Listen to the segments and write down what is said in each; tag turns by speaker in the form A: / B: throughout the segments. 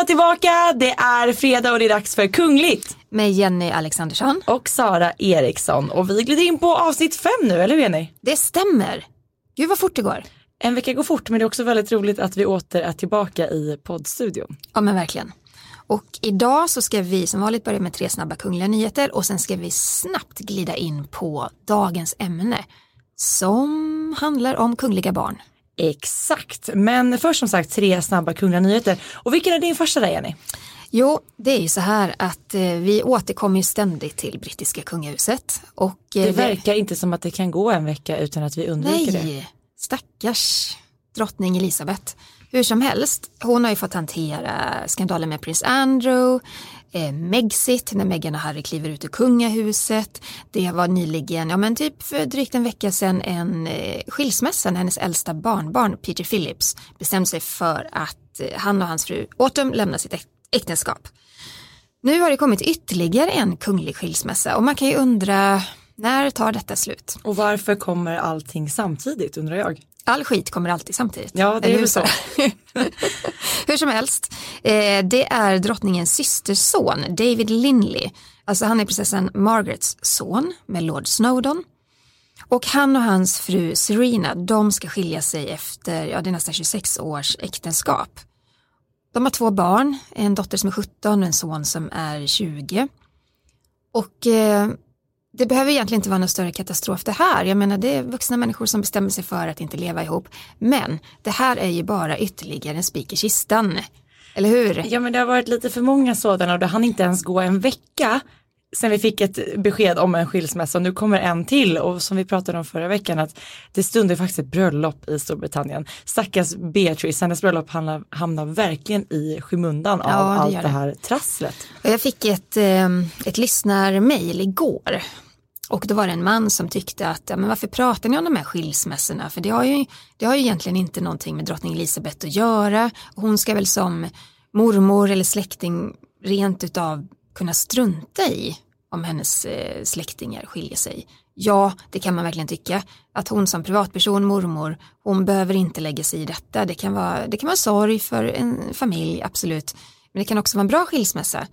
A: Välkomna tillbaka! Det är fredag och det är dags för Kungligt.
B: Med Jenny Alexandersson.
A: Och Sara Eriksson. Och vi glider in på avsnitt fem nu, eller hur Jenny?
B: Det stämmer. Gud vad fort det går.
A: En vecka går fort men det är också väldigt roligt att vi åter är tillbaka i poddstudion.
B: Ja men verkligen. Och idag så ska vi som vanligt börja med tre snabba kungliga nyheter och sen ska vi snabbt glida in på dagens ämne som handlar om kungliga barn.
A: Exakt, men först som sagt tre snabba kungliga nyheter. Och vilken är din första där Jenny?
B: Jo, det är ju så här att eh, vi återkommer ju ständigt till brittiska kungahuset. Och, eh,
A: det verkar inte som att det kan gå en vecka utan att vi undviker
B: nej, det. stackars drottning Elisabeth. Hur som helst, hon har ju fått hantera skandalen med prins Andrew, eh, Megxit när Meghan och Harry kliver ut ur kungahuset. Det var nyligen, ja men typ för drygt en vecka sedan, en eh, skilsmässa när hennes äldsta barnbarn Peter Phillips bestämde sig för att eh, han och hans fru Autumn lämnar sitt äktenskap. Nu har det kommit ytterligare en kunglig skilsmässa och man kan ju undra när tar detta slut?
A: Och varför kommer allting samtidigt undrar jag?
B: All skit kommer alltid samtidigt.
A: Ja, det är väl så.
B: Hur som helst, eh, det är drottningens systerson David Linley. Alltså han är prinsessan Margarets son med Lord Snowdon. Och han och hans fru Serena, de ska skilja sig efter, ja det är nästan 26 års äktenskap. De har två barn, en dotter som är 17 och en son som är 20. Och eh, det behöver egentligen inte vara någon större katastrof det här. Jag menar det är vuxna människor som bestämmer sig för att inte leva ihop. Men det här är ju bara ytterligare en spik i kistan. Eller hur?
A: Ja men det har varit lite för många sådana och det hann inte ens gå en vecka sen vi fick ett besked om en skilsmässa och nu kommer en till och som vi pratade om förra veckan att det stundar faktiskt ett bröllop i Storbritannien. Stackars Beatrice, hennes bröllop hamnar, hamnar verkligen i skymundan av ja, allt det, det här trasslet.
B: Jag fick ett, eh, ett lyssnarmail igår och då var det en man som tyckte att, men varför pratar ni om de här skilsmässorna? För det har, ju, det har ju egentligen inte någonting med drottning Elisabeth att göra. Hon ska väl som mormor eller släkting rent utav kunna strunta i om hennes eh, släktingar skiljer sig. Ja, det kan man verkligen tycka. Att hon som privatperson, mormor, hon behöver inte lägga sig i detta. Det kan vara, det kan vara sorg för en familj, absolut. Men det kan också vara en bra skilsmässa.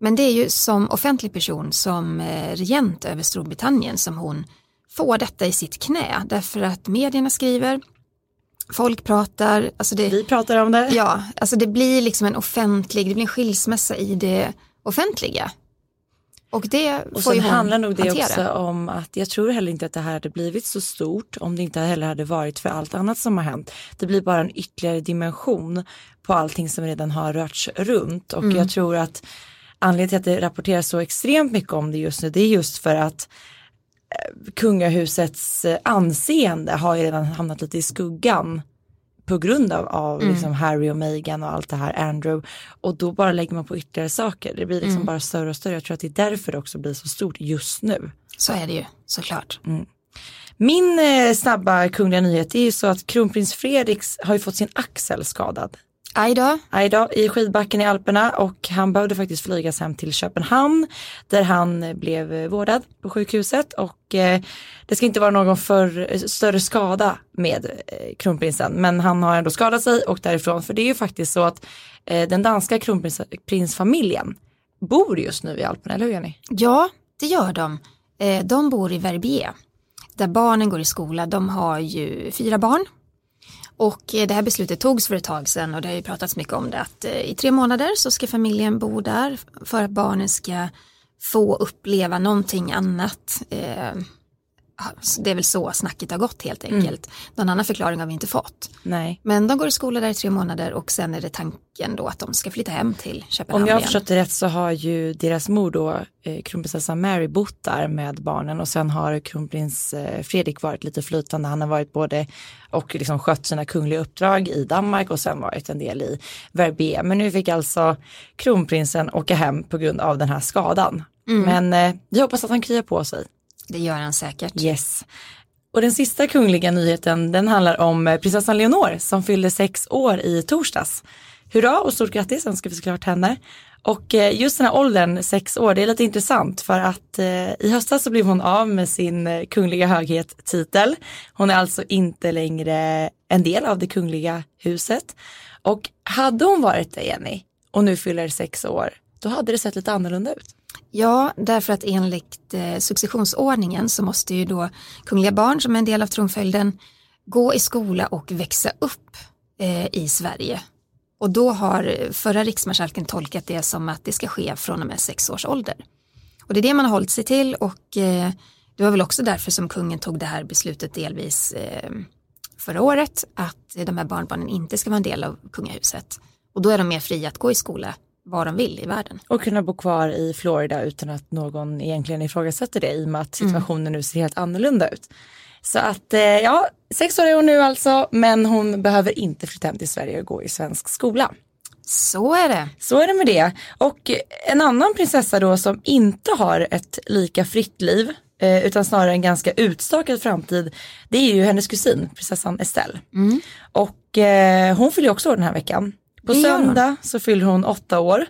B: Men det är ju som offentlig person, som eh, regent över Storbritannien som hon får detta i sitt knä. Därför att medierna skriver, folk pratar. Alltså det,
A: Vi pratar om det.
B: Ja, alltså det blir liksom en offentlig, det blir en skilsmässa i det offentliga. Och det
A: och
B: får ju
A: hon handlar nog det
B: hantera.
A: också om att jag tror heller inte att det här hade blivit så stort om det inte heller hade varit för allt annat som har hänt. Det blir bara en ytterligare dimension på allting som redan har rörts runt och mm. jag tror att anledningen till att det rapporteras så extremt mycket om det just nu det är just för att eh, kungahusets eh, anseende har ju redan hamnat lite i skuggan på grund av, av mm. liksom Harry och Meghan och allt det här, Andrew. Och då bara lägger man på ytterligare saker. Det blir liksom mm. bara större och större. Jag tror att det är därför det också blir så stort just nu.
B: Så är det ju, såklart. Mm.
A: Min eh, snabba kungliga nyhet är ju så att kronprins Fredriks har ju fått sin axel skadad.
B: Ajdå.
A: Ajdå, i skidbacken i Alperna och han behövde faktiskt flygas hem till Köpenhamn där han blev vårdad på sjukhuset och eh, det ska inte vara någon för, större skada med eh, kronprinsen men han har ändå skadat sig och därifrån för det är ju faktiskt så att eh, den danska kronprinsfamiljen bor just nu i Alperna, eller hur Jenny?
B: Ja, det gör de. Eh, de bor i Verbier där barnen går i skola. De har ju fyra barn och eh, det här beslutet togs för ett tag sedan och det har ju pratats mycket om det att eh, i tre månader så ska familjen bo där för att barnen ska få uppleva någonting annat. Eh, det är väl så snacket har gått helt mm. enkelt. Mm. Någon annan förklaring har vi inte fått.
A: Nej.
B: Men de går i skola där i tre månader och sen är det tanken då att de ska flytta hem till Köpenhamn
A: Om jag har
B: igen.
A: förstått det rätt så har ju deras mor då, eh, kronprinsessan Mary, bott där med barnen och sen har kronprins eh, Fredrik varit lite flytande. Han har varit både och liksom skött sina kungliga uppdrag i Danmark och sen varit en del i Verbier. Men nu fick alltså kronprinsen åka hem på grund av den här skadan. Mm. Men eh, vi hoppas att han kryar på sig.
B: Det gör han säkert.
A: Yes. Och den sista kungliga nyheten den handlar om eh, prinsessan Leonor som fyllde sex år i torsdags. Hurra och stort grattis önskar vi såklart henne. Och eh, just den här åldern, sex år, det är lite intressant för att eh, i höstas så blev hon av med sin eh, kungliga höghet titel. Hon är alltså inte längre en del av det kungliga huset. Och hade hon varit det, Jenny, och nu fyller sex år, då hade det sett lite annorlunda ut.
B: Ja, därför att enligt eh, successionsordningen så måste ju då kungliga barn som är en del av tronföljden gå i skola och växa upp eh, i Sverige. Och då har eh, förra riksmarskalken tolkat det som att det ska ske från och med sex års ålder. Och det är det man har hållit sig till och eh, det var väl också därför som kungen tog det här beslutet delvis eh, förra året att de här barnbarnen inte ska vara en del av kungahuset. Och då är de mer fria att gå i skola var de vill i världen.
A: Och kunna bo kvar i Florida utan att någon egentligen ifrågasätter det i och med att mm. situationen mm. nu ser helt annorlunda ut. Så att eh, ja, sex år är hon nu alltså, men hon behöver inte flytta hem till Sverige och gå i svensk skola.
B: Så är det.
A: Så är det med det. Och en annan prinsessa då som inte har ett lika fritt liv eh, utan snarare en ganska utstakad framtid det är ju hennes kusin prinsessan Estelle. Mm. Och eh, hon fyller också år den här veckan. På söndag så fyller hon åtta år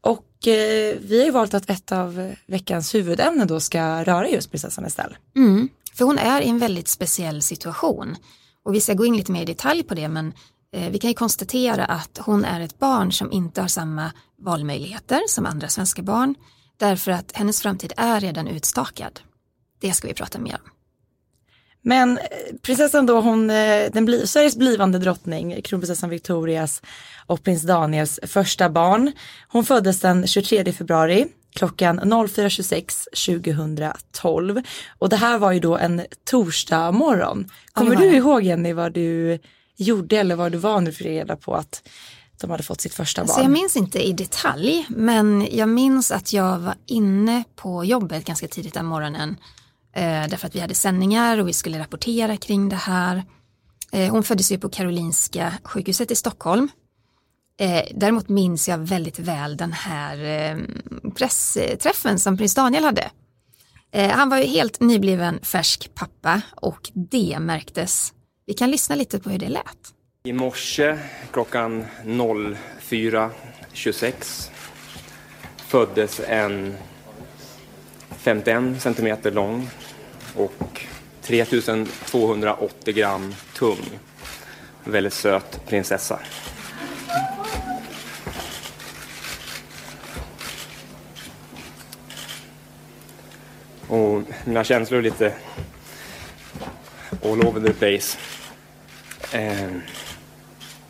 A: och eh, vi har ju valt att ett av veckans huvudämnen då ska röra just prinsessan Estelle.
B: Mm. För hon är i en väldigt speciell situation. Och vi ska gå in lite mer i detalj på det men eh, vi kan ju konstatera att hon är ett barn som inte har samma valmöjligheter som andra svenska barn. Därför att hennes framtid är redan utstakad. Det ska vi prata mer om.
A: Men eh, prinsessan då, hon, eh, den bli, Sveriges blivande drottning, kronprinsessan Victorias och prins Daniels första barn. Hon föddes den 23 februari klockan 04.26 2012 och det här var ju då en torsdag morgon. Kommer du ihåg Jenny vad du gjorde eller vad du var nu för reda på att de hade fått sitt första alltså,
B: barn? jag minns inte i detalj men jag minns att jag var inne på jobbet ganska tidigt den morgonen eh, därför att vi hade sändningar och vi skulle rapportera kring det här. Eh, hon föddes ju på Karolinska sjukhuset i Stockholm Eh, däremot minns jag väldigt väl den här eh, pressträffen som prins Daniel hade. Eh, han var ju helt nybliven färsk pappa och det märktes. Vi kan lyssna lite på hur det lät.
C: I morse klockan 04.26 föddes en 51 centimeter lång och 3280 gram tung väldigt söt prinsessa. Och mina känslor är lite all over the place. Eh,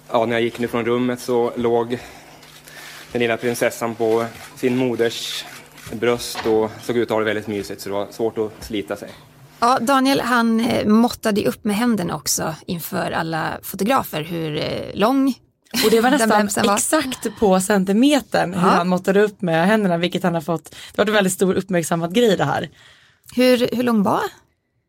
C: ja, när jag gick nu från rummet så låg den lilla prinsessan på sin moders bröst och såg ut att ha det väldigt mysigt så det var svårt att slita sig.
B: Ja, Daniel han eh, måttade upp med händerna också inför alla fotografer hur eh, lång
A: och det var nästan exakt på centimetern hur han måttade upp med händerna, vilket han har fått, det var en väldigt stor uppmärksammad grej det här.
B: Hur, hur lång var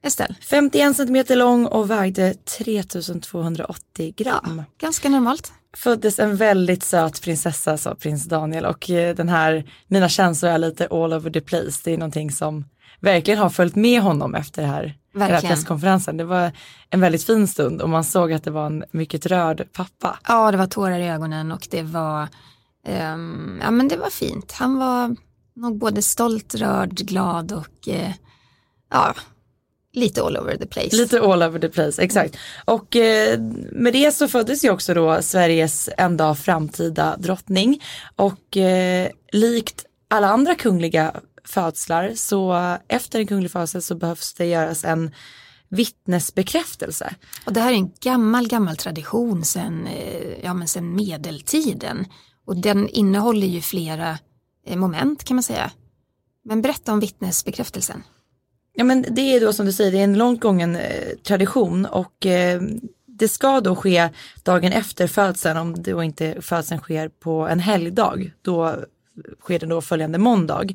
B: Estelle?
A: 51 centimeter lång och vägde 3280 gram. Ja,
B: ganska normalt.
A: Föddes en väldigt söt prinsessa sa prins Daniel och eh, den här, mina känslor är lite all over the place. Det är någonting som verkligen har följt med honom efter det här Verkligen. hela presskonferensen. Det var en väldigt fin stund och man såg att det var en mycket rörd pappa.
B: Ja, det var tårar i ögonen och det var, um, ja men det var fint. Han var nog både stolt, rörd, glad och uh, ja, lite all over the place.
A: Lite all over the place, exakt. Och eh, med det så föddes ju också då Sveriges en dag framtida drottning och eh, likt alla andra kungliga födslar så efter en kunglig födsel så behövs det göras en vittnesbekräftelse.
B: Och det här är en gammal, gammal tradition sedan, eh, ja, men sedan medeltiden och den innehåller ju flera eh, moment kan man säga. Men berätta om vittnesbekräftelsen.
A: Ja men det är då som du säger, det är en långt gången eh, tradition och eh, det ska då ske dagen efter födseln om då inte födseln sker på en helgdag. Då sker den då följande måndag.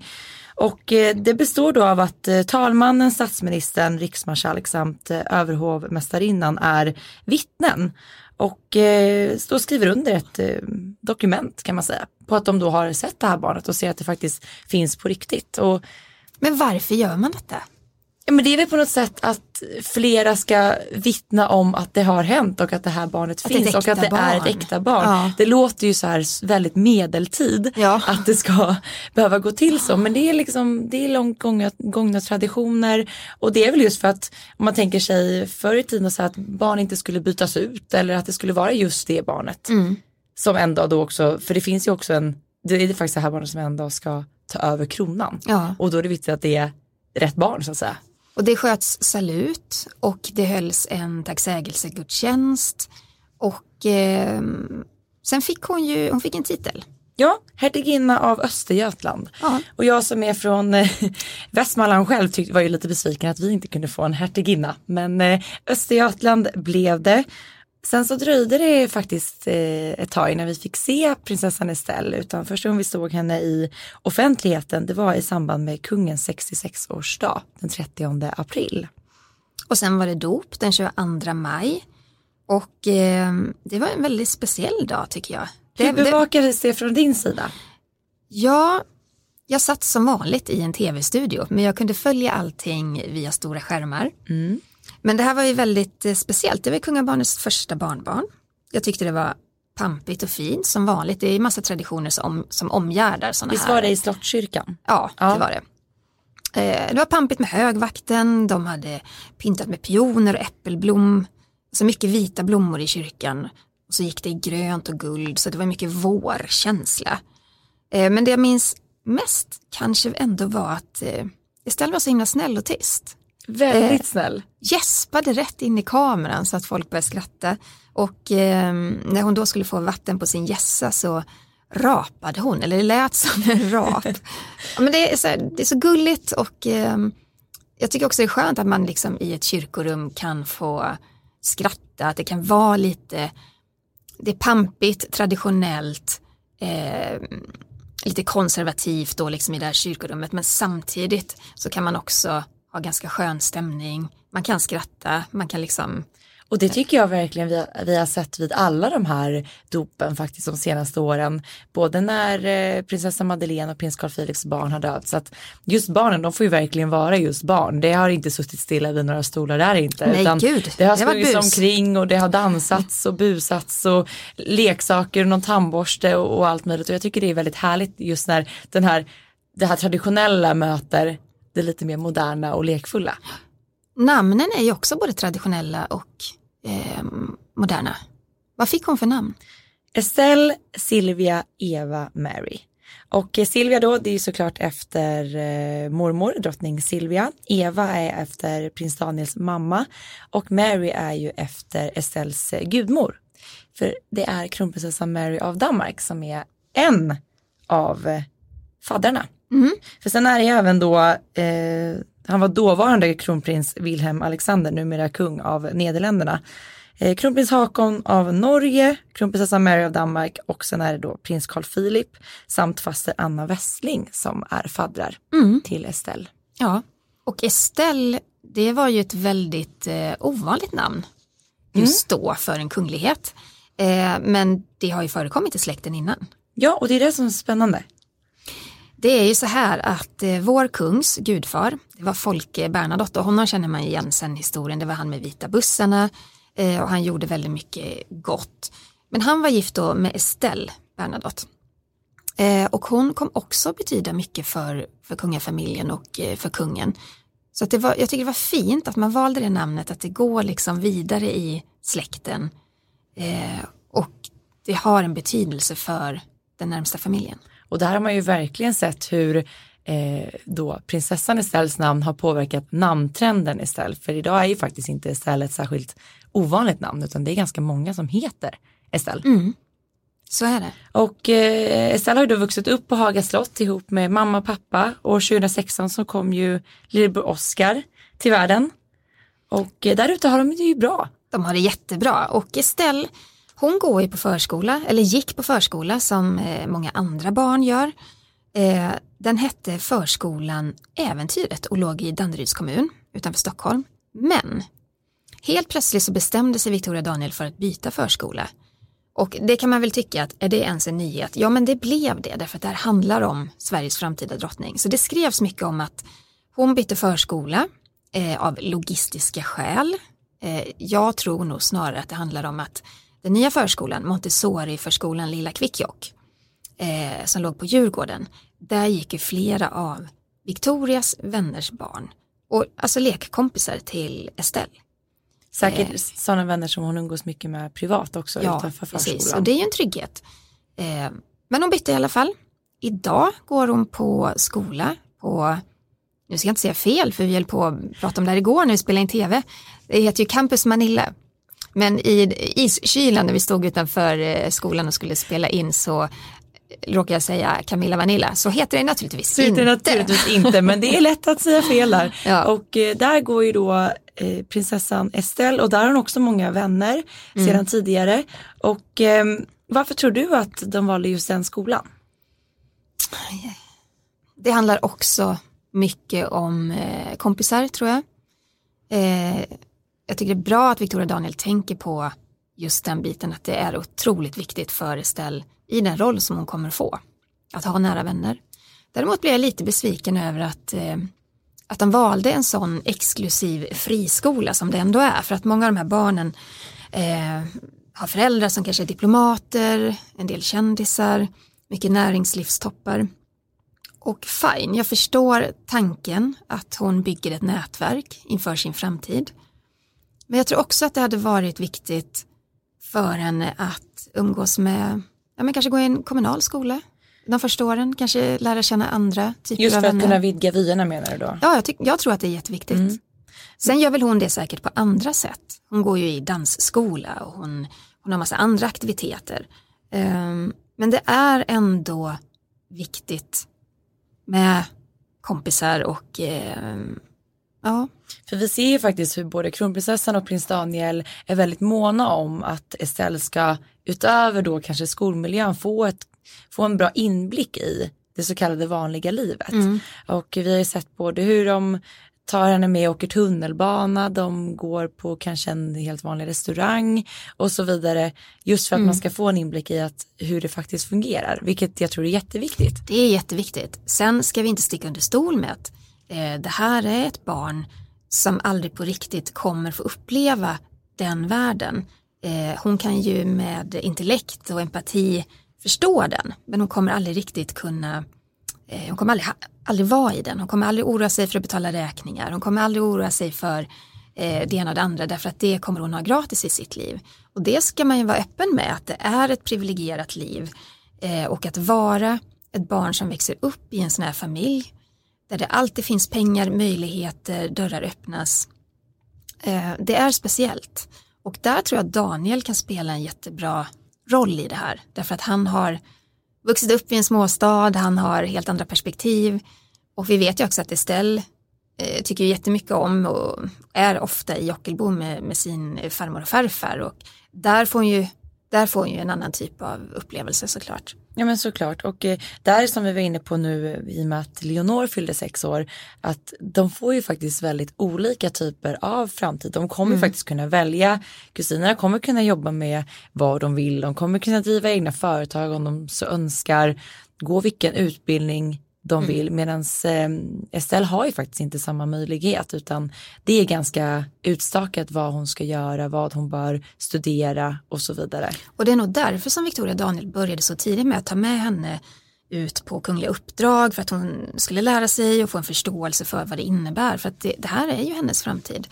A: Och eh, det består då av att eh, talmannen, statsministern, riksmarskalk samt eh, överhovmästarinnan är vittnen och då skriver under ett dokument kan man säga på att de då har sett det här barnet och ser att det faktiskt finns på riktigt. Och,
B: Men varför gör man detta?
A: Ja, men det är väl på något sätt att flera ska vittna om att det har hänt och att det här barnet att finns och att det barn. är ett äkta barn. Ja. Det låter ju så här väldigt medeltid ja. att det ska behöva gå till så men det är liksom det är långt gångna, gångna traditioner och det är väl just för att om man tänker sig förr i tiden så att barn inte skulle bytas ut eller att det skulle vara just det barnet. Mm. som en dag då också, för det finns ju också en, det är faktiskt det här barnet som en dag ska ta över kronan.
B: Ja.
A: Och då är det viktigt att det är rätt barn så att säga.
B: Och det sköts salut och det hölls en tacksägelsegudstjänst och eh, sen fick hon ju, hon fick en titel.
A: Ja, hertiginna av Östergötland.
B: Ja.
A: Och jag som är från eh, Västmanland själv tyckte, var ju lite besviken att vi inte kunde få en hertiginna. Men eh, Östergötland blev det. Sen så dröjde det faktiskt eh, ett tag innan vi fick se prinsessan Estelle. Utan första gången vi såg henne i offentligheten det var i samband med kungens 66-årsdag den 30 april.
B: Och sen var det dop den 22 maj. Och eh, det var en väldigt speciell dag tycker jag. Det,
A: Hur
B: det,
A: bevakades det från din sida?
B: ja, jag satt som vanligt i en tv-studio men jag kunde följa allting via stora skärmar.
A: Mm.
B: Men det här var ju väldigt eh, speciellt. Det var kungabarnets första barnbarn. Jag tyckte det var pampigt och fint som vanligt. Det är ju massa traditioner som, som omgärdar sådana
A: Visst
B: här.
A: var det i Slottskyrkan?
B: Ja,
A: Ja.
B: det var det. Eh, det var pampigt med högvakten, de hade pyntat med pioner och äppelblom. Så mycket vita blommor i kyrkan. Och så gick det i grönt och guld, så det var mycket vårkänsla. Eh, men det jag minns mest kanske ändå var att eh, Estelle var så himla snäll och tyst.
A: Väldigt
B: Eh.
A: snäll.
B: Gäspade rätt in i kameran så att folk började skratta. Och eh, när hon då skulle få vatten på sin gässa så rapade hon, eller det lät som en rap. ja, men det, är så, här, det är så gulligt och eh, jag tycker också det är skönt att man liksom i ett kyrkorum kan få skratta, att det kan vara lite, det är pampigt, traditionellt, eh, lite konservativt då liksom i det här kyrkorummet men samtidigt så kan man också ha ganska skön stämning, man kan skratta, man kan liksom
A: Och det tycker jag verkligen vi har, vi har sett vid alla de här dopen faktiskt de senaste åren. Både när eh, prinsessa Madeleine och prins Carl Philips barn har dött. Så att just barnen, de får ju verkligen vara just barn. Det har inte suttit stilla vid några stolar där inte.
B: Nej,
A: utan
B: gud.
A: Det har sprungits omkring och det har dansats och busats och leksaker och någon tandborste och, och allt möjligt. Och jag tycker det är väldigt härligt just när den här, det här traditionella möter det lite mer moderna och lekfulla.
B: Namnen är ju också både traditionella och eh, moderna. Vad fick hon för namn?
A: Estelle, Silvia, Eva, Mary. Och eh, Silvia då, det är ju såklart efter eh, mormor, drottning Silvia. Eva är efter prins Daniels mamma och Mary är ju efter Estelles eh, gudmor. För det är kronprinsessan Mary av Danmark som är en av faddrarna. För sen är det även då, eh, han var dåvarande kronprins Wilhelm Alexander, numera kung av Nederländerna. Eh, kronprins Hakon av Norge, kronprinsessan Mary av Danmark och sen är det då prins Carl Philip samt faster Anna Westling som är faddrar till Estelle.
B: Ja, och Estelle, det var ju ett väldigt eh, ovanligt namn just då för en kunglighet. Eh, men det har ju förekommit i släkten innan.
A: Ja, och det är det som är spännande.
B: Det är ju så här att eh, vår kungs gudfar, det var Folke Bernadotte och honom känner man igen sen historien, det var han med vita bussarna eh, och han gjorde väldigt mycket gott. Men han var gift då med Estelle Bernadotte. Eh, och hon kom också betyda mycket för, för kungafamiljen och för kungen. Så att det var, jag tycker det var fint att man valde det namnet, att det går liksom vidare i släkten och det har en betydelse för den närmsta familjen.
A: Och där har man ju verkligen sett hur eh, då prinsessan Estelles namn har påverkat namntrenden Estelle. För idag är ju faktiskt inte Estelle ett särskilt ovanligt namn utan det är ganska många som heter Estelle.
B: Så är det.
A: Och eh, Estelle har ju då vuxit upp på Haga slott ihop med mamma och pappa. År 2016 så kom ju lillebror Oscar till världen. Och eh, där ute har de det ju bra.
B: De har det jättebra och Estelle hon går ju på förskola, eller gick på förskola som eh, många andra barn gör. Eh, den hette förskolan Äventyret och låg i Danderyds kommun utanför Stockholm. Men helt plötsligt så bestämde sig Victoria Daniel för att byta förskola. Och det kan man väl tycka att är det ens en nyhet? Ja men det blev det därför att det här handlar om Sveriges framtida drottning. Så det skrevs mycket om att hon bytte förskola eh, av logistiska skäl. Eh, jag tror nog snarare att det handlar om att den nya förskolan, Montessori-förskolan Lilla Kvikkjokk, eh, som låg på Djurgården, där gick ju flera av Victorias vänners barn, och, alltså lekkompisar till Estelle.
A: Säkert eh, sådana vänner som hon umgås mycket med privat också ja, utanför förskolan. Precis.
B: och det är ju en trygghet. Eh, men hon bytte i alla fall. Idag går hon på skola på, nu ska jag inte säga fel för vi höll på att prata om det här igår när vi spelade in tv. Det heter ju Campus Manilla. Men i iskylan när vi stod utanför eh, skolan och skulle spela in så råkar jag säga Camilla Vanilla så heter det naturligtvis så inte.
A: Det naturligtvis inte men det är lätt att säga fel där. Ja. Och eh, där går ju då eh, prinsessan Estelle och där har hon också många vänner mm. sedan tidigare. Och eh, varför tror du att de valde just den skolan?
B: Det handlar också mycket om eh, kompisar tror jag. Jag tycker det är bra att Victoria Daniel tänker på just den biten att det är otroligt viktigt för Estelle i den roll som hon kommer få. Att ha nära vänner. Däremot blir jag lite besviken över att, eh, att de valde en sån exklusiv friskola som det ändå är. För att många av de här barnen eh, har föräldrar som kanske är diplomater, en del kändisar, mycket näringslivstoppar. Och fine, jag förstår tanken att hon bygger ett nätverk inför sin framtid. Men jag tror också att det hade varit viktigt för henne att umgås med, ja men kanske gå i en kommunal skola de första åren, kanske lära känna andra typer
A: Just
B: för
A: att kunna vidga vyerna menar du då?
B: Ja, jag, jag tror att det är jätteviktigt. Mm. Sen gör väl hon det säkert på andra sätt. Hon går ju i dansskola och hon, hon har massa andra aktiviteter. Um, men det är ändå viktigt med kompisar och um, ja.
A: För vi ser ju faktiskt hur både kronprinsessan och prins Daniel är väldigt måna om att Estelle ska utöver då kanske skolmiljön få, ett, få en bra inblick i det så kallade vanliga livet. Mm. Och vi har ju sett både hur de tar henne med och åker tunnelbana, de går på kanske en helt vanlig restaurang och så vidare. Just för att mm. man ska få en inblick i att, hur det faktiskt fungerar, vilket jag tror är jätteviktigt.
B: Det är jätteviktigt. Sen ska vi inte sticka under stol med att eh, det här är ett barn som aldrig på riktigt kommer få uppleva den världen. Eh, hon kan ju med intellekt och empati förstå den, men hon kommer aldrig riktigt kunna eh, hon kommer aldrig, aldrig vara i den. Hon kommer aldrig oroa sig för att betala räkningar. Hon kommer aldrig oroa sig för eh, det ena och det andra därför att det kommer hon ha gratis i sitt liv. Och det ska man ju vara öppen med att det är ett privilegierat liv eh, och att vara ett barn som växer upp i en sån här familj där det alltid finns pengar, möjligheter, dörrar öppnas. Eh, det är speciellt och där tror jag att Daniel kan spela en jättebra roll i det här därför att han har vuxit upp i en småstad, han har helt andra perspektiv och vi vet ju också att Estelle eh, tycker jättemycket om och är ofta i Jockelbo med, med sin farmor och farfar och där får hon ju där får hon ju en annan typ av upplevelse såklart.
A: Ja men såklart och eh, där som vi var inne på nu i och med att Leonor fyllde sex år att de får ju faktiskt väldigt olika typer av framtid. De kommer mm. faktiskt kunna välja, kusinerna kommer kunna jobba med vad de vill, de kommer kunna driva egna företag om de så önskar, gå vilken utbildning de mm. vill medan eh, Estelle har ju faktiskt inte samma möjlighet utan det är ganska utstakat vad hon ska göra, vad hon bör studera och så vidare.
B: Och det är nog därför som Victoria Daniel började så tidigt med att ta med henne ut på kungliga uppdrag för att hon skulle lära sig och få en förståelse för vad det innebär för att det, det här är ju hennes framtid.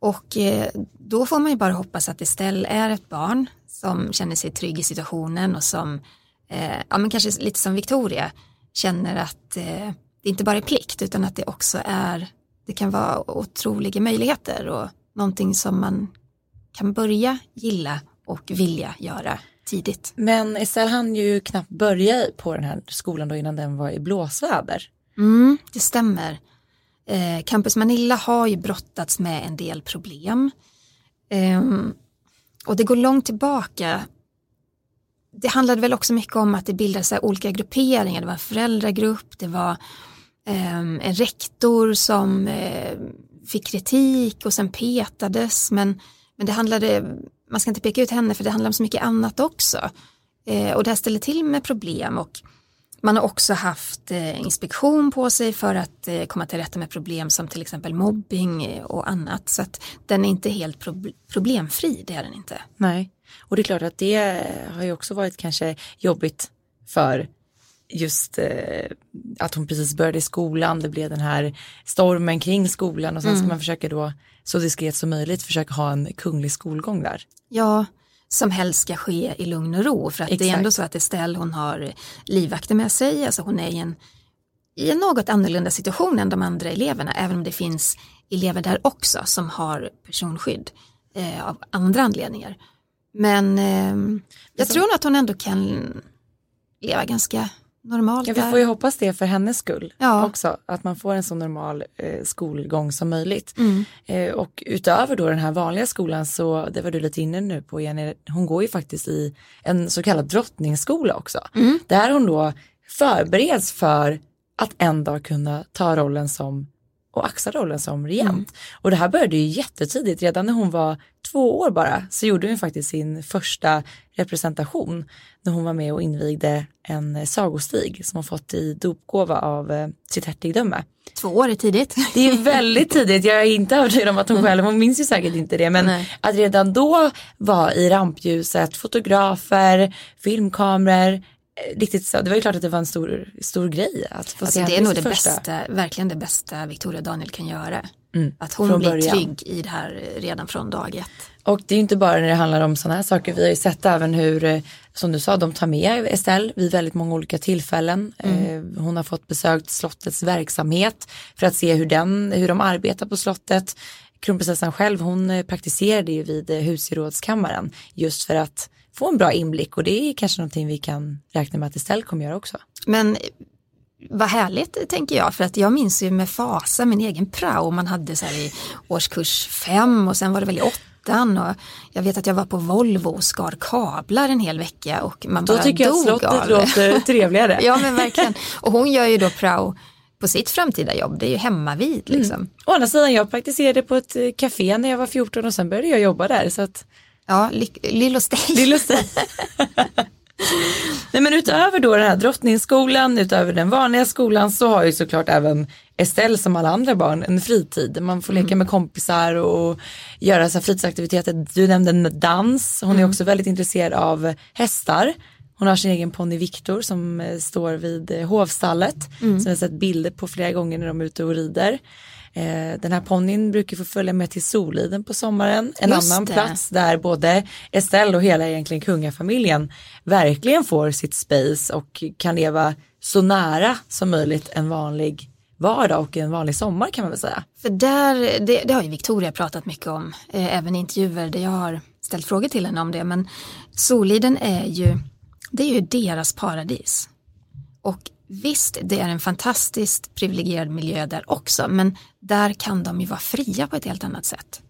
B: Och eh, då får man ju bara hoppas att Estelle är ett barn som känner sig trygg i situationen och som, eh, ja men kanske lite som Victoria, känner att eh, det inte bara är plikt utan att det också är, det kan vara otroliga möjligheter och någonting som man kan börja gilla och vilja göra tidigt.
A: Men Estelle hann ju knappt börja på den här skolan då innan den var i blåsväder.
B: Mm, det stämmer. Eh, Campus Manilla har ju brottats med en del problem. Eh, och det går långt tillbaka det handlade väl också mycket om att det bildades olika grupperingar. Det var en föräldragrupp, det var eh, en rektor som eh, fick kritik och sen petades. Men, men det handlade, man ska inte peka ut henne för det handlar om så mycket annat också. Eh, och det här ställer till med problem och man har också haft eh, inspektion på sig för att eh, komma till rätta med problem som till exempel mobbing eh, och annat. Så att den är inte helt problemfri, det är den inte.
A: Nej. Och det är klart att det har ju också varit kanske jobbigt för just eh, att hon precis började i skolan, det blev den här stormen kring skolan och sen ska man försöka då så diskret som möjligt försöka ha en kunglig skolgång där.
B: Ja, som helst ska ske i lugn och ro. För att det är
A: Exakt.
B: ändå så att Estelle hon har livvakter med sig, alltså hon är i en, i en något annorlunda situation än de andra eleverna, även om det finns elever där också som har personskydd eh, av andra anledningar. Men eh, jag
A: som-
B: tror nog att hon ändå kan leva ganska normalt
A: Ja, vi får ju hoppas det för hennes skull
B: Ja.
A: också, att man får en så normal eh, skolgång som möjligt.
B: Mm.
A: Eh, och utöver då den här vanliga skolan så, det var du lite inne nu på Jenny, hon går ju faktiskt i en så kallad drottningsskola också.
B: Mm.
A: Där hon då förbereds för att en dag kunna ta rollen som och axla rollen som regent.
B: Mm.
A: Och det här började ju jättetidigt, redan när hon var två år bara så gjorde hon faktiskt sin första representation när hon var med och invigde en sagostig som hon fått i dopgåva av eh, sitt hertigdöme.
B: Två år är tidigt.
A: Det är väldigt tidigt, jag är inte övertygad om att hon själv, hon minns ju säkert inte det, men
B: Nej.
A: att redan då vara i rampljuset, fotografer, filmkameror, riktigt så, det var ju klart att det var en stor, stor grej att få se
B: Alltså, det är nog det
A: första.
B: bästa, verkligen det bästa Victoria Daniel kan göra.
A: Mm,
B: Att hon
A: från
B: blir
A: början.
B: trygg i det här redan från dag ett.
A: Och det är ju inte bara när det handlar om sådana här saker, vi har ju sett även hur, eh, som du sa, de tar med Estelle vid väldigt många olika tillfällen. Eh, Hon har fått besökt slottets verksamhet för att se hur, den, hur de arbetar på slottet. Kronprinsessan själv, hon eh, praktiserade ju vid husgerådskammaren just för att få en bra inblick och det är kanske någonting vi kan räkna med att Estelle kommer göra också.
B: Men vad härligt tänker jag, för att jag minns ju med fasa min egen prao man hade så här i årskurs fem och sen var det väl i åttan och jag vet att jag var på Volvo och skar kablar en hel vecka och man
A: Då
B: bara
A: tycker jag att
B: dog
A: slottet
B: av
A: låter trevligare.
B: Ja men verkligen, och hon gör ju då prao på sitt framtida jobb, det är ju hemma vid liksom.
A: Å andra sidan, jag praktiserade på ett eh, café när jag var 14 och sen började jag jobba där så att
B: Ja, ly- lill och steg.
A: Lill och Stig. Nej men utöver då den här drottningsskolan, utöver den vanliga skolan så har ju såklart även Estelle som alla andra barn en fritid. Man får leka med kompisar och göra så här fritidsaktiviteter. Du nämnde dans, hon är också väldigt intresserad av hästar. Hon har sin egen ponny Viktor som eh, står vid eh, hovstallet som jag sett bilder på flera gånger när de är ute och rider. Eh, Den här ponnyn brukar få följa med till Soliden på sommaren, en
B: Just
A: annan
B: det.
A: plats där både Estelle och hela egentligen kungafamiljen verkligen får sitt space och kan leva så nära som möjligt en vanlig vardag och en vanlig sommar kan man väl säga.
B: För där, det, det har ju Victoria pratat mycket om, eh, även i intervjuer där jag har ställt frågor till henne om det. Men Soliden är ju, det är ju deras paradis. Och visst, det är en fantastiskt privilegierad miljö där också, men där kan de ju vara fria på ett helt annat sätt.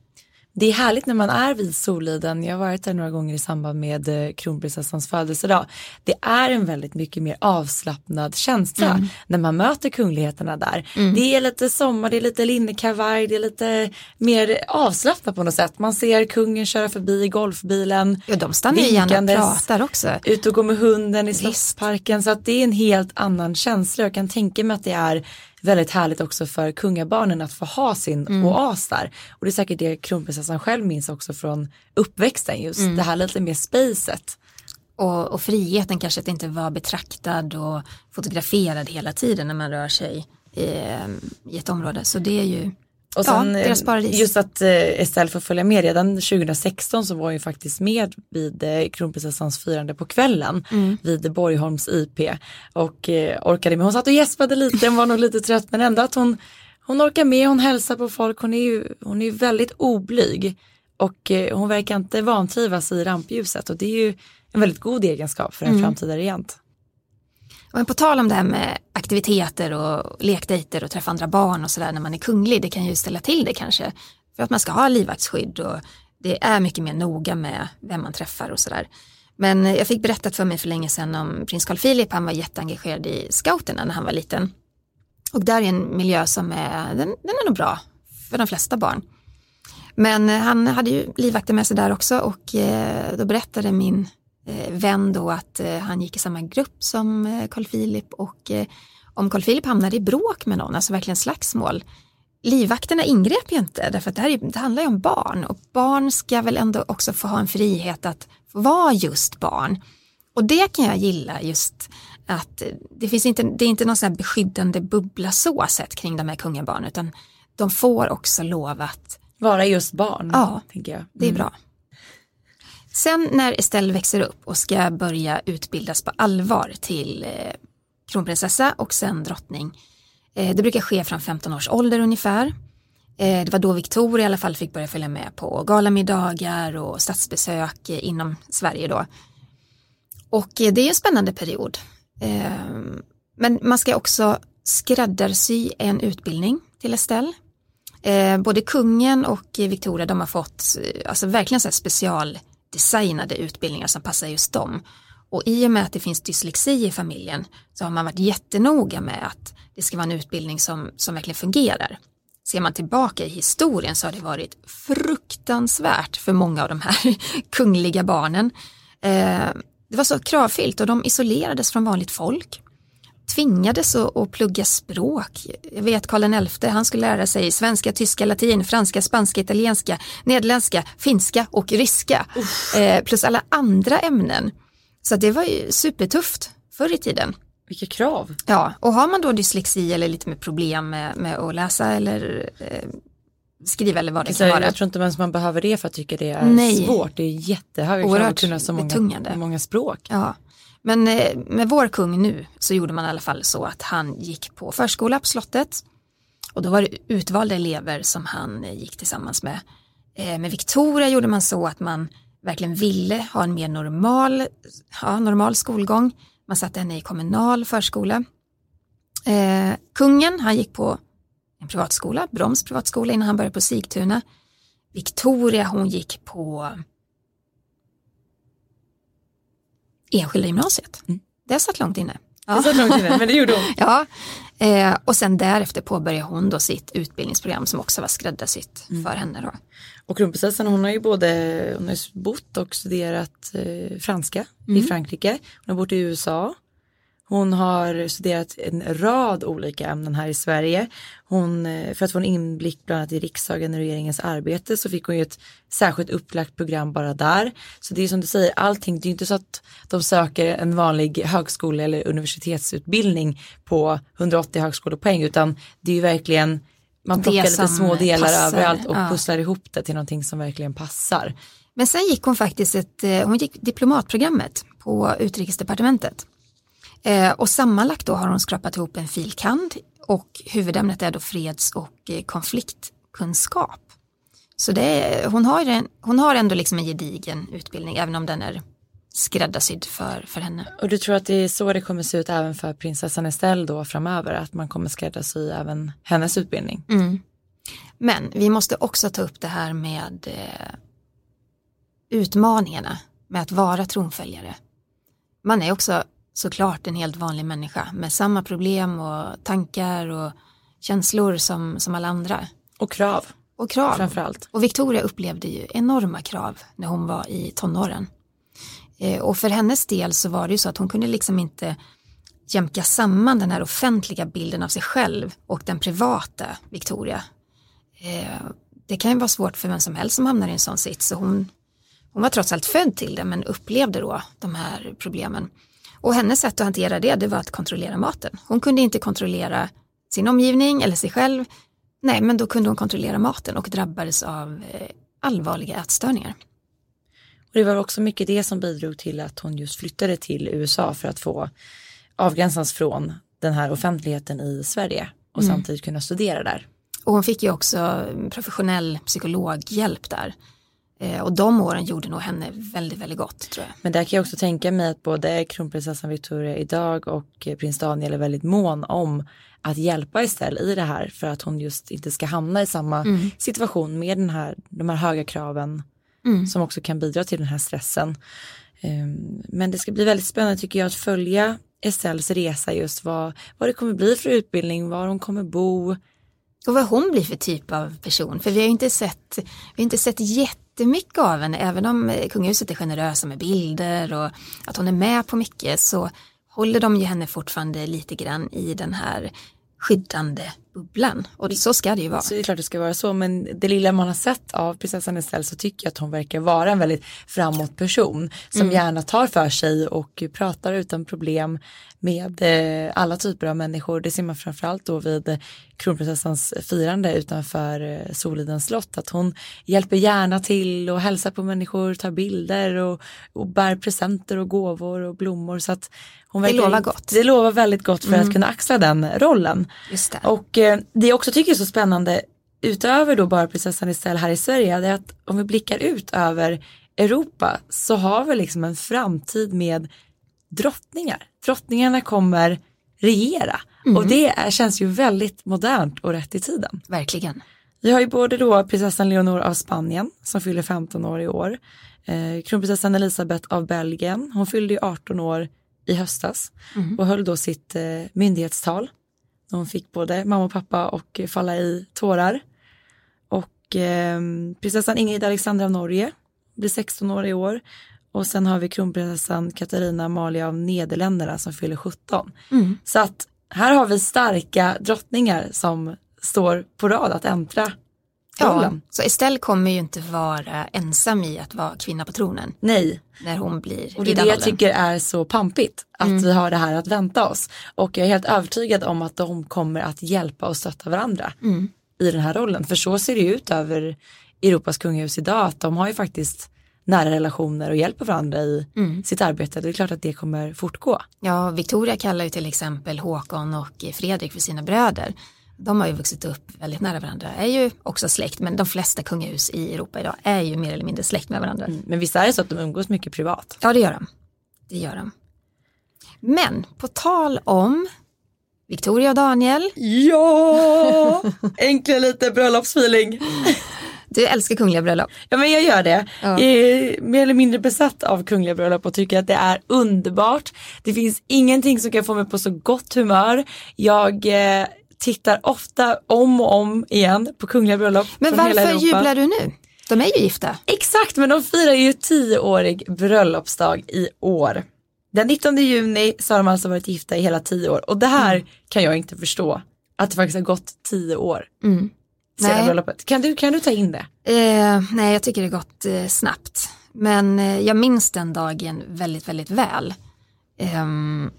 A: Det är härligt när man är vid Soliden, jag har varit där några gånger i samband med eh, kronprinsessans födelsedag. Det är en väldigt mycket mer avslappnad känsla när man möter kungligheterna där. Det är lite sommar, det är lite linnekavaj, det är lite mer avslappnat på något sätt. Man ser kungen köra förbi i golfbilen,
B: Ja, de stannar ju gärna och pratar också.
A: ut och gå med hunden i. Slottsparken så att det är en helt annan känsla. Jag kan tänka mig att det är väldigt härligt också för kungabarnen att få ha sin
B: Mm.
A: oas där. Och det är säkert det kronprinsessan själv minns också från uppväxten just
B: Mm.
A: det här lite mer spacet.
B: Och, och friheten kanske att inte vara betraktad och fotograferad hela tiden när man rör sig i, i ett område. Så det är ju
A: Och sen eh,
B: deras paradis.
A: just att eh, Estelle får följa med redan 2016 så var hon ju faktiskt med vid eh, kronprinsessans firande på kvällen
B: Mm.
A: vid Borgholms IP och orkade med. Hon satt och gäspade lite, hon var nog lite trött men ändå att hon, hon orkar med, hon hälsar på folk, hon är ju hon är ju väldigt oblyg och hon verkar inte vantrivas i rampljuset och det är ju en väldigt god egenskap för en
B: Mm.
A: framtida regent.
B: Men på tal om det här med aktiviteter och lekdejter och träffa andra barn och sådär när man är kunglig, det kan ju ställa till det kanske. För att man ska ha livvaktsskydd och det är mycket mer noga med vem man träffar och sådär. Men jag fick berättat för mig för länge sedan om prins Carl Philip, han var jätteengagerad i scouterna när han var liten. Och där är en miljö som är, den, den är nog bra för de flesta barn. Men han hade ju livvakter med sig där också och eh, då berättade min vän då att eh, han gick i samma grupp som eh, Carl Philip och eh, om Carl Philip hamnade i bråk med någon, alltså verkligen slagsmål, livvakterna ingrep ju inte därför att det, här är, det handlar ju om barn och barn ska väl ändå också få ha en frihet att vara just barn. Och det kan jag gilla just att det finns inte, det är inte någon sån här beskyddande bubbla så sett kring de här kungabarnen utan de får också lov att
A: vara just barn.
B: Ja,
A: tänker jag. Mm.
B: det är bra. Sen när Estelle växer upp och ska börja utbildas på allvar till eh, kronprinsessa och sen drottning. Eh, det brukar ske från 15 års ålder ungefär. Eh, det var då Victoria i alla fall fick börja följa med på galamiddagar och statsbesök inom Sverige då. Och det är en spännande period. Men man ska också skräddarsy en utbildning till Estelle. Både kungen och Victoria de har fått alltså verkligen så special designade utbildningar som passar just dem. Och i och med att det finns dyslexi i familjen så har man varit jättenoga med att det ska vara en utbildning som, som verkligen fungerar. Ser man tillbaka i historien så har det varit fruktansvärt för många av de här kungliga barnen. Eh, det var så kravfyllt och de isolerades från vanligt folk. Tvingades att plugga språk. Jag vet Karl XI, han skulle lära sig svenska, tyska, latin, franska, spanska, italienska, nederländska, finska och ryska. Eh, plus alla andra ämnen. Så det var ju supertufft förr i tiden.
A: Vilka krav.
B: Ja, och har man då dyslexi eller lite med problem med, med att läsa eller eh, skriva eller vad det
A: alltså,
B: kan vara.
A: Jag tror inte ens man behöver det för att tycka det är
B: Nej.
A: svårt. Det är jättehöga krav att kunna så många, många språk.
B: Ja. Men eh, med vår kung nu så gjorde man i alla fall så att han gick på förskola på slottet. Och då var det utvalda elever som han eh, gick tillsammans med. Eh, med Victoria gjorde man så att man verkligen ville ha en mer normal, ja, normal skolgång. Man satte henne i kommunal förskola. Eh, kungen, han gick på en privatskola, Broms privatskola innan han började på Sigtuna. Victoria, hon gick på enskilda gymnasiet. Mm. Det satt långt inne.
A: Ja. Det satt långt inne, men det gjorde hon.
B: ja, eh, och sen därefter påbörjade hon då sitt utbildningsprogram som också var skräddarsytt mm. för henne. Då.
A: Och kronprinsessan hon har ju både hon har bott och studerat eh, franska mm. i Frankrike. Hon har bott i USA. Hon har studerat en rad olika ämnen här i Sverige. Hon, eh, för att få en inblick bland annat i riksdagen och regeringens arbete så fick hon ju ett särskilt upplagt program bara där. Så det är som du säger, allting, det är inte så att de söker en vanlig högskole eller universitetsutbildning på 180 högskolepoäng utan det är ju verkligen man plockar lite små delar passar. överallt och ja. pusslar ihop det till någonting som verkligen passar.
B: Men sen gick hon faktiskt ett, eh, hon gick diplomatprogrammet på utrikesdepartementet. Eh, och sammanlagt då har hon skrapat ihop en filkand och huvudämnet är då freds och eh, konfliktkunskap. Så det är, hon, har en, hon har ändå liksom en gedigen utbildning även om den är skräddarsydd för, för henne.
A: Och du tror att det är så det kommer se ut även för prinsessan Estelle då framöver, att man kommer skräddarsy även hennes utbildning?
B: Mm. Men vi måste också ta upp det här med eh, utmaningarna med att vara tronföljare. Man är också såklart en helt vanlig människa med samma problem och tankar och känslor som, som alla andra.
A: Och krav.
B: Och krav.
A: Framförallt.
B: Och Victoria upplevde ju enorma krav när hon var i tonåren. Eh, och för hennes del så var det ju så att hon kunde liksom inte jämka samman den här offentliga bilden av sig själv och den privata Victoria. Eh, det kan ju vara svårt för vem som helst som hamnar i en sån sits. Så hon, hon var trots allt född till det men upplevde då de här problemen. Och hennes sätt att hantera det, det var att kontrollera maten. Hon kunde inte kontrollera sin omgivning eller sig själv. Nej, men då kunde hon kontrollera maten och drabbades av eh, allvarliga ätstörningar.
A: Och det var också mycket det som bidrog till att hon just flyttade till USA för att få avgränsas från den här offentligheten i Sverige och mm. samtidigt kunna studera där.
B: Och hon fick ju också professionell psykologhjälp där. Eh, och de åren gjorde nog henne väldigt, väldigt gott tror jag.
A: Men där kan jag också tänka mig att både kronprinsessan Victoria idag och prins Daniel är väldigt mån om att hjälpa Estelle i det här för att hon just inte ska hamna i samma mm. situation med den här, de här höga kraven mm. som också kan bidra till den här stressen. Um, men det ska bli väldigt spännande tycker jag att följa Estelles resa just vad, vad det kommer bli för utbildning, var hon kommer bo.
B: Och vad hon blir för typ av person, för vi har inte sett, vi har inte sett jättemycket av henne, även om eh, kungahuset är generösa med bilder och att hon är med på mycket så håller de ju henne fortfarande lite grann i den här skyddande bubblan och så ska det ju vara.
A: Så det är klart det ska vara så men det lilla man har sett av prinsessan Estelle så tycker jag att hon verkar vara en väldigt framåt person som mm. gärna tar för sig och pratar utan problem med eh, alla typer av människor. Det ser man framförallt då vid kronprinsessans firande utanför eh, Solidens slott att hon hjälper gärna till och hälsar på människor, tar bilder och, och bär presenter och gåvor och blommor så att hon
B: det lovar gott.
A: Det lovar väldigt gott för mm. att kunna axla den rollen.
B: Just det.
A: Och eh, det jag också tycker är så spännande utöver då bara prinsessan Estelle här i Sverige är att om vi blickar ut över Europa så har vi liksom en framtid med drottningar. Drottningarna kommer regera mm. och det är, känns ju väldigt modernt och rätt i tiden.
B: Verkligen.
A: Vi har ju både då prinsessan Leonor av Spanien som fyller 15 år i år. Eh, kronprinsessan Elisabeth av Belgien, hon fyllde ju 18 år i höstas mm. och höll då sitt eh, myndighetstal. Hon fick både mamma och pappa och falla i tårar. Och eh, prinsessan Ingrid Alexandra av Norge blir 16 år i år. Och sen har vi kronprinsessan Katarina Amalia av Nederländerna som fyller 17. Mm. Så att här har vi starka drottningar som står på rad att äntra rollen.
B: Ja, så Estelle kommer ju inte vara ensam i att vara kvinna på tronen.
A: Nej.
B: När hon blir
A: Och det är det jag tycker är så pampigt. Att mm. vi har det här att vänta oss. Och jag är helt övertygad om att de kommer att hjälpa och stötta varandra mm. i den här rollen. För så ser det ut över Europas kungahus idag. Att de har ju faktiskt nära relationer och hjälper varandra i mm. sitt arbete. Det är klart att det kommer fortgå.
B: Ja, Victoria kallar ju till exempel Håkon och Fredrik för sina bröder. De har ju vuxit upp väldigt nära varandra, är ju också släkt, men de flesta kungahus i Europa idag är ju mer eller mindre släkt med varandra. Mm,
A: men visst är det så att de umgås mycket privat?
B: Ja, det gör de. Det gör de. Men på tal om Victoria och Daniel.
A: Ja, äntligen lite bröllopsfeeling.
B: Du älskar kungliga bröllop.
A: Ja men jag gör det. Ja. Jag är mer eller mindre besatt av kungliga bröllop och tycker att det är underbart. Det finns ingenting som kan få mig på så gott humör. Jag eh, tittar ofta om och om igen på kungliga bröllop.
B: Men varför jublar du nu? De är ju gifta.
A: Exakt, men de firar ju tioårig bröllopsdag i år. Den 19 juni så har de alltså varit gifta i hela tio år och det här mm. kan jag inte förstå. Att det faktiskt har gått tio år. Mm. Sedan bröllopet. Kan du, kan du ta in det?
B: Eh, nej, jag tycker det har gått eh, snabbt. Men eh, jag minns den dagen väldigt, väldigt väl. Um,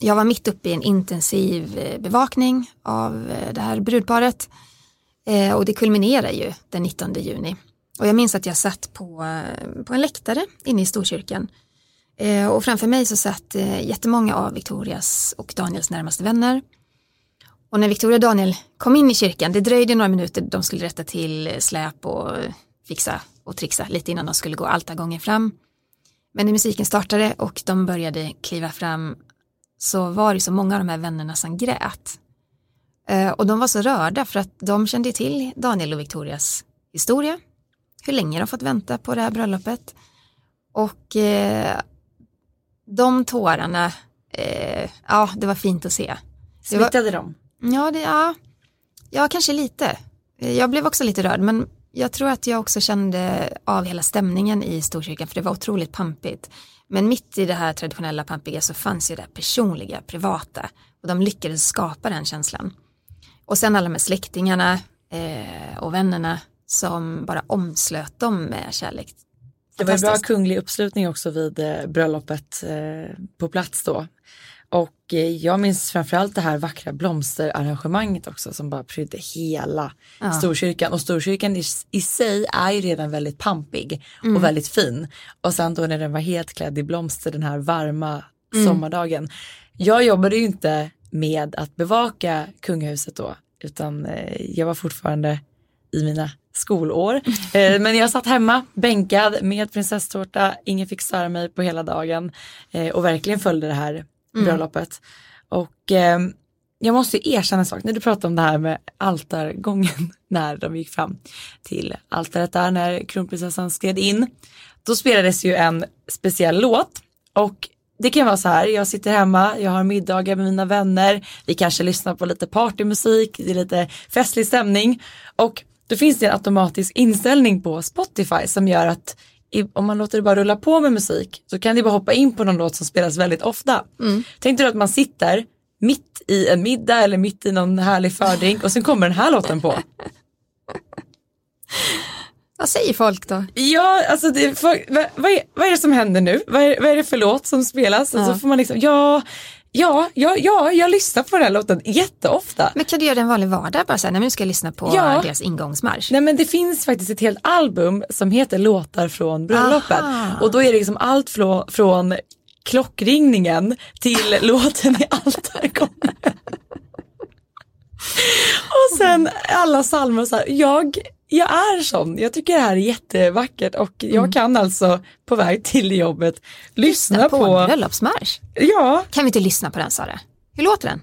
B: jag var mitt uppe i en intensiv eh, bevakning av eh, det här brudparet eh, och det kulminerar ju den 19 juni. Och jag minns att jag satt på, på en läktare inne i Storkyrkan och framför mig så satt jättemånga av Victorias och Daniels närmaste vänner. Och när Victoria och Daniel kom in i kyrkan, det dröjde några minuter, de skulle rätta till släp och fixa och trixa lite innan de skulle gå altargången fram. Men när musiken startade och de började kliva fram så var det så många av de här vännerna som grät. Eh, och de var så rörda för att de kände till Daniel och Victorias historia, hur länge de fått vänta på det här bröllopet. Och eh, de tårarna, eh, ja det var fint att se.
A: Smittade de?
B: Ja, det, ja, ja, kanske lite. Jag blev också lite rörd, men jag tror att jag också kände av hela stämningen i Storkyrkan, för det var otroligt pampigt. Men mitt i det här traditionella pampiga så fanns ju det personliga, privata och de lyckades skapa den känslan. Och sen alla med släktingarna eh, och vännerna som bara omslöt dem med kärlek.
A: Det var bra kunglig uppslutning också vid eh, bröllopet eh, på plats då. Och eh, jag minns framförallt det här vackra blomsterarrangemanget också som bara prydde hela ja. Storkyrkan. Och Storkyrkan i, i sig är ju redan väldigt pampig mm. och väldigt fin. Och sen då när den var helt klädd i blomster den här varma mm. sommardagen. Jag jobbade ju inte med att bevaka kungahuset då utan eh, jag var fortfarande i mina skolår. Eh, men jag satt hemma bänkad med prinsesstårta, ingen fick störa mig på hela dagen och verkligen följde det här. Mm. bröllopet. Och eh, jag måste erkänna en sak, när du pratade om det här med altargången när de gick fram till altaret där när kronprinsessan skred in. Då spelades ju en speciell låt och det kan vara så här, jag sitter hemma, jag har middagar med mina vänner, vi kanske lyssnar på lite partymusik, det är lite festlig stämning och då finns det en automatisk inställning på Spotify som gör att om man låter det bara rulla på med musik så kan det bara hoppa in på någon låt som spelas väldigt ofta. Mm. Tänk dig att man sitter mitt i en middag eller mitt i någon härlig fördrink och sen kommer den här låten på.
B: Vad säger folk då?
A: Ja, alltså det, vad, vad, är, vad är det som händer nu? Vad är, vad är det för låt som spelas? Ja. Och så får man liksom, ja, ja, ja, ja, jag lyssnar på den här låten jätteofta.
B: Men kan du göra det en vanlig vardag bara så här, nej, nu ska jag lyssna på ja. deras ingångsmarsch?
A: Nej men det finns faktiskt ett helt album som heter Låtar från bröllopet Aha. och då är det liksom allt från, från klockringningen till låten i altargången. och sen alla psalmer så här, jag jag är sån. Jag tycker det här är jättevackert och jag mm. kan alltså på väg till jobbet lyssna, lyssna på,
B: på en bröllopsmarsch.
A: Ja.
B: Kan vi inte lyssna på den Sara? Hur låter den?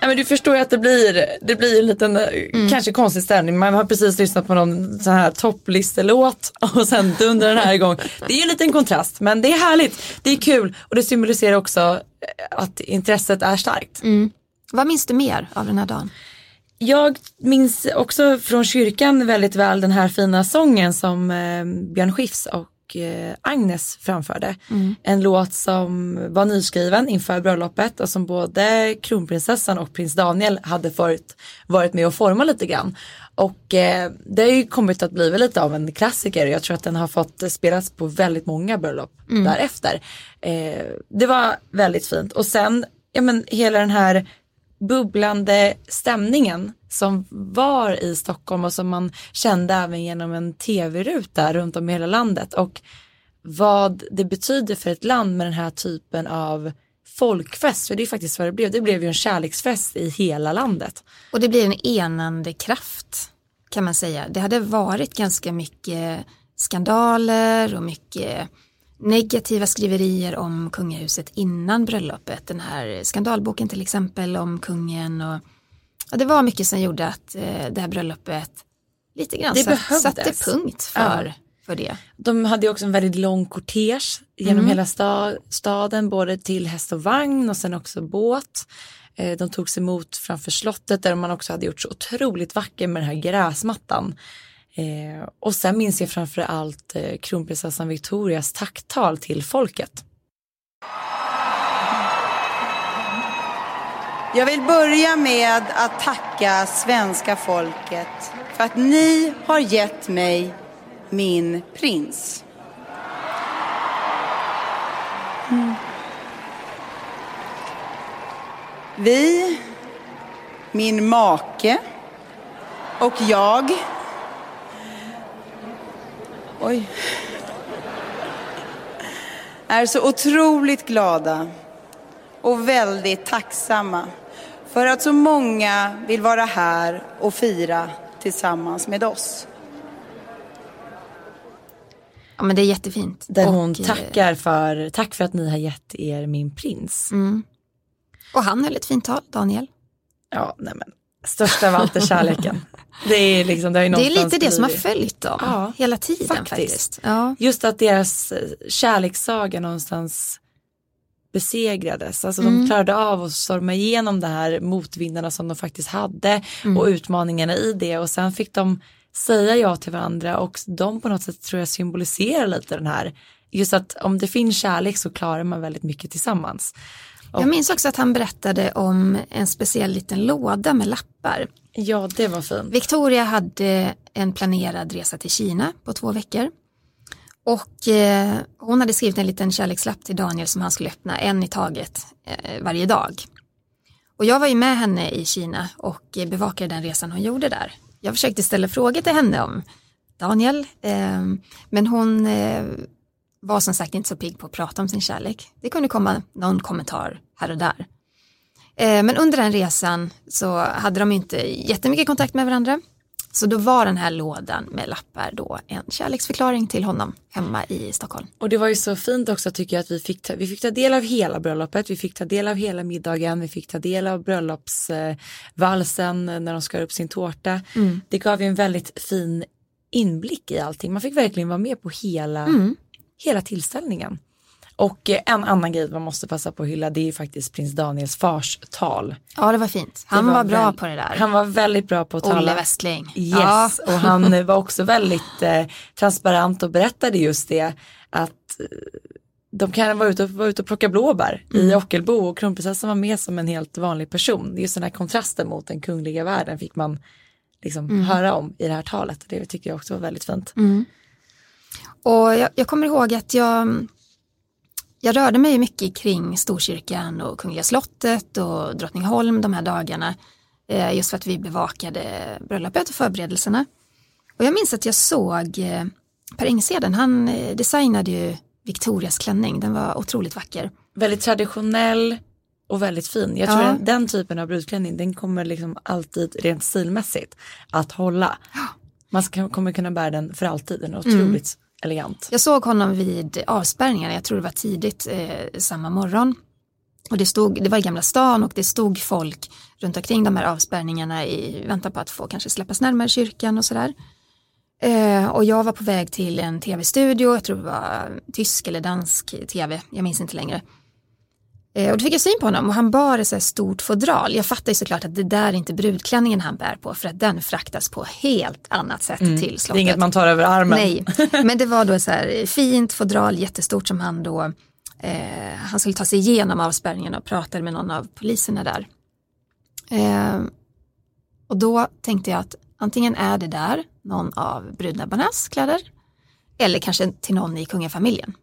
A: Ja, men du förstår ju att det blir, det blir en liten, eh, mm. kanske konstig stämning. Man har precis lyssnat på någon sån här topplistelåt och sen dundrar den här igång. Det är ju en liten kontrast men det är härligt, det är kul och det symboliserar också eh, att intresset är starkt.
B: Mm. Vad minns du mer av den här dagen?
A: Jag minns också från kyrkan väldigt väl den här fina sången som eh, Björn Skifs och Eh, Agnes framförde. Mm. En låt som var nyskriven inför bröllopet och som både kronprinsessan och prins Daniel hade varit, varit med och forma lite grann. Och eh, det har ju kommit att bli lite av en klassiker. Jag tror att den har fått spelas på väldigt många bröllop mm. därefter. Eh, det var väldigt fint och sen, ja men hela den här bubblande stämningen som var i Stockholm och som man kände även genom en tv-ruta runt om i hela landet och vad det betyder för ett land med den här typen av folkfest, för det är faktiskt vad det blev. Det blev ju en kärleksfest i hela landet.
B: Och det blir en enande kraft kan man säga. Det hade varit ganska mycket skandaler och mycket negativa skriverier om kungahuset innan bröllopet. Den här skandalboken till exempel om kungen och ja, det var mycket som gjorde att eh, det här bröllopet lite grann det satt, satte punkt för, ja. för det.
A: De hade också en väldigt lång kortege genom mm. hela sta staden, både till häst och vagn och sen också båt. Eh, de togs emot framför slottet där man också hade gjort så otroligt vacker med den här gräsmattan. Eh, och sen minns jag framför allt eh, kronprinsessan Victorias tacktal till folket.
D: Jag vill börja med att tacka svenska folket för att ni har gett mig min prins. Mm. Vi, min make och jag Oj. Är så otroligt glada och väldigt tacksamma för att så många vill vara här och fira tillsammans med oss.
B: Ja men det är jättefint.
A: Där och, hon eh, tackar för, tack för att ni har gett er min prins.
B: Mm. Och han höll ett fint tal, Daniel.
A: Ja, nej men största av allt är kärleken. Det är, liksom, det,
B: det är lite det som har följt dem ja, hela tiden faktiskt. faktiskt. Ja.
A: Just att deras eh, kärlekssaga någonstans besegrades. Alltså mm. de klarade av att storma igenom det här motvindarna som de faktiskt hade mm. och utmaningarna i det och sen fick de säga ja till varandra och de på något sätt tror jag symboliserar lite den här just att om det finns kärlek så klarar man väldigt mycket tillsammans.
B: Jag minns också att han berättade om en speciell liten låda med lappar.
A: Ja, det var fint.
B: Victoria hade en planerad resa till Kina på två veckor. Och eh, hon hade skrivit en liten kärlekslapp till Daniel som han skulle öppna en i taget eh, varje dag. Och jag var ju med henne i Kina och bevakade den resan hon gjorde där. Jag försökte ställa frågor till henne om Daniel, eh, men hon eh, var som sagt inte så pigg på att prata om sin kärlek. Det kunde komma någon kommentar här och där. Eh, men under den resan så hade de inte jättemycket kontakt med varandra. Så då var den här lådan med lappar då en kärleksförklaring till honom hemma i Stockholm.
A: Och det var ju så fint också tycker jag att vi fick ta, vi fick ta del av hela bröllopet, vi fick ta del av hela middagen, vi fick ta del av bröllopsvalsen när de skar upp sin tårta. Mm. Det gav ju en väldigt fin inblick i allting, man fick verkligen vara med på hela, mm. Hela tillställningen. Och eh, en annan grej man måste passa på att hylla det är ju faktiskt prins Daniels fars tal.
B: Ja det var fint. Han var, var, bra väl, på det där.
A: Han var väldigt bra på att
B: tala. Olle Westling.
A: Yes, ja. och han var också väldigt eh, transparent och berättade just det att eh, de kan vara ute och, vara ute och plocka blåbär mm. i Ockelbo och kronprinsessan var med som en helt vanlig person. Just den här kontrasten mot den kungliga världen fick man liksom mm. höra om i det här talet. Det tycker jag också var väldigt fint.
B: Mm. Och jag, jag kommer ihåg att jag jag rörde mig mycket kring Storkyrkan och Kungliga slottet och Drottningholm de här dagarna. Eh, just för att vi bevakade bröllopet och förberedelserna. Och jag minns att jag såg eh, Per Engseden, han eh, designade ju Victorias klänning, den var otroligt vacker.
A: Väldigt traditionell och väldigt fin. Jag tror ja. den, den typen av brudklänning, den kommer liksom alltid rent stilmässigt att hålla. Man ska, kommer kunna bära den för alltid, den är mm. otroligt mm elegant.
B: Jag såg honom vid avspärrningarna, jag tror det var tidigt eh, samma morgon. Och det, stod, det var i Gamla stan och det stod folk runt omkring de här avspärrningarna i väntan på att få kanske släppas närmare kyrkan och sådär. Eh, och jag var på väg till en tv-studio, jag tror det var tysk eller dansk tv, jag minns inte längre. Eh, och då fick jag syn på honom och han bar ett så stort fodral. Jag fattar ju såklart att det där är inte brudklänningen han bär på för att den fraktas på helt annat sätt mm. till slottet.
A: Det är inget man tar över armen.
B: Nej, men det var då så här fint fodral, jättestort som han då, eh, han skulle ta sig igenom avspärrningen och pratade med någon av poliserna där. Eh, och då tänkte jag att antingen är det där någon av brudnäbbarnas kläder eller kanske till någon i kungafamiljen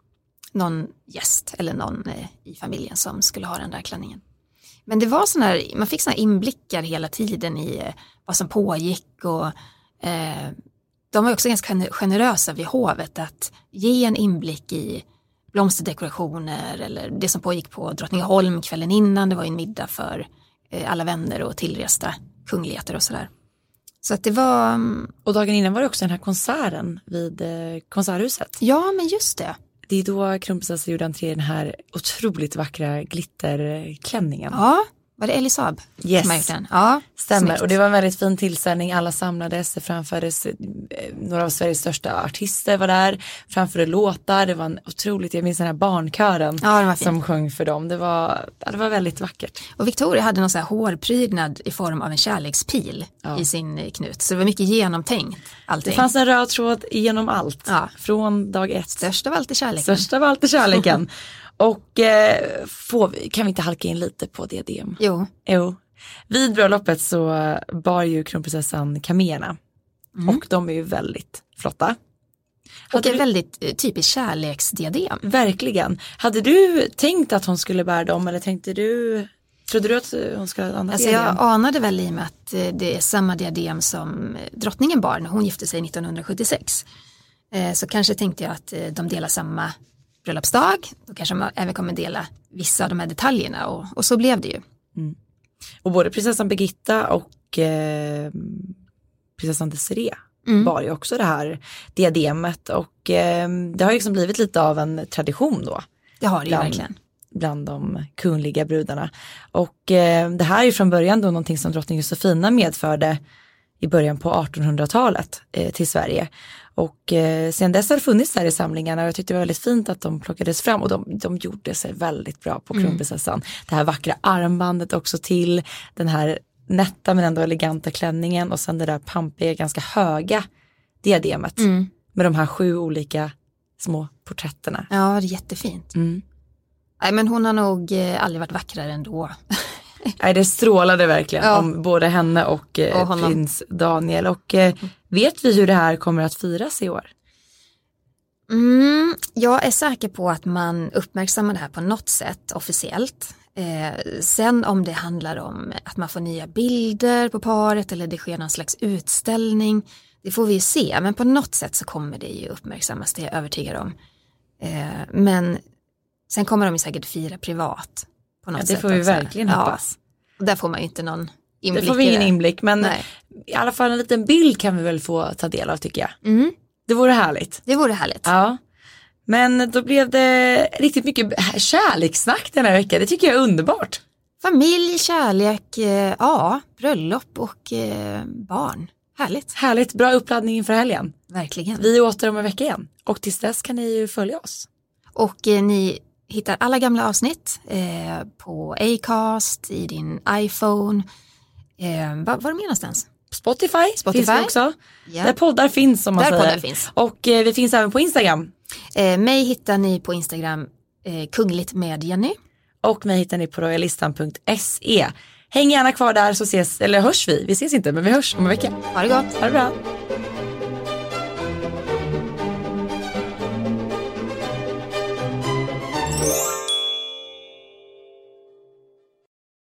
B: någon gäst eller någon eh, i familjen som skulle ha den där klänningen. Men det var sån här, man fick såna inblickar hela tiden i eh, vad som pågick och eh, de var också ganska generösa vid hovet att ge en inblick i blomsterdekorationer eller det som pågick på Drottningholm kvällen innan. Det var en middag för eh, alla vänner och tillresta kungligheter och sådär. Så att det var... Mm,
A: och dagen innan var det också den här konserten vid Konserthuset.
B: Ja, men just det.
A: Det är då kronprinsessan gjorde entré i den här otroligt vackra glitterklänningen.
B: Ja, var det
A: yes.
B: har gjort den? Ja,
A: stämmer. Snyggt. Och det var en väldigt fin tillställning. Alla samlades, det framfördes, eh, några av Sveriges största artister var där, framförde låtar. Det var en otroligt, jag minns den här barnkören
B: ja,
A: som sjöng för dem. Det var, det var väldigt vackert.
B: Och Victoria hade någon så här hårprydnad i form av en kärlekspil ja. i sin knut. Så det var mycket genomtänkt. Allting.
A: Det fanns en röd tråd genom allt,
B: ja.
A: från dag ett.
B: Störst av allt är kärleken.
A: Störst av allt är kärleken. Och eh, vi, kan vi inte halka in lite på?
B: Jo.
A: Jo. Vid bröllopet så bar ju kronprinsessan kamelerna mm. och de är ju väldigt flotta.
B: och en väldigt eh, typisk kärleksdiadem.
A: Verkligen. Hade du tänkt att hon skulle bära dem eller tänkte du Trodde du att hon skulle ha annat
B: alltså diadem? Jag anade väl i och med att eh, det är samma diadem som eh, drottningen bar när hon gifte sig 1976. Så kanske tänkte jag att de delar samma bröllopsdag. Då kanske man även kommer dela vissa av de här detaljerna och, och så blev det ju.
A: Mm. Och både prinsessan Birgitta och eh, prinsessan Desiree mm. bar ju också det här diademet och eh, det har liksom blivit lite av en tradition då.
B: Det har det bland, ju verkligen.
A: Bland de kungliga brudarna. Och eh, det här är ju från början då någonting som drottning Josefina medförde i början på 1800-talet eh, till Sverige. Och eh, sen dess har det funnits där i samlingarna och jag tyckte det var väldigt fint att de plockades fram och de, de gjorde sig väldigt bra på mm. kronprinsessan. Mm. Det här vackra armbandet också till, den här nätta men ändå eleganta klänningen och sen det där pampiga, ganska höga diademet mm. med de här sju olika små porträtterna.
B: Ja, det är jättefint. Mm. Nej, men hon har nog eh, aldrig varit vackrare ändå.
A: Nej, det strålade verkligen ja. om både henne och, eh, och prins Daniel. Och eh, vet vi hur det här kommer att firas i år?
B: Mm, jag är säker på att man uppmärksammar det här på något sätt officiellt. Eh, sen om det handlar om att man får nya bilder på paret eller det sker någon slags utställning, det får vi ju se. Men på något sätt så kommer det ju uppmärksammas, det är jag övertygad om. Eh, men sen kommer de ju säkert fira privat. På något
A: Ja, det
B: sätt
A: får vi
B: också.
A: verkligen hoppas.
B: Och där får man ju inte någon inblick
A: Det får vi ingen inblick men
B: Nej.
A: i alla fall en liten bild kan vi väl få ta del av tycker jag.
B: Mm,
A: Det vore härligt.
B: det vore härligt.
A: Ja. Men då blev det riktigt mycket kärlekssnack den här veckan. Det tycker jag är underbart.
B: Familj, kärlek, eh, ja, bröllop och eh, barn. Härligt,
A: Härligt, bra uppladdning inför helgen.
B: verkligen.
A: Vi är åter om en vecka igen. Och tills dess kan ni ju följa oss.
B: Och eh, ni hittar alla gamla avsnitt på Acast, i din iPhone. Eh, var, var är mer någonstans?
A: Spotify,
B: Spotify.
A: finns vi också.
B: Ja.
A: Där poddar finns som man
B: Där
A: säger.
B: finns.
A: Och eh, vi finns även på Instagram.
B: Eh, mig hittar ni på Instagram, eh, kungligt med Jenny.
A: Och mig hittar ni på royalistan.se. Häng gärna kvar där så ses, eller hörs vi. Vi ses inte men vi hörs om en vecka.
B: Ha det gott!
A: Ha det bra.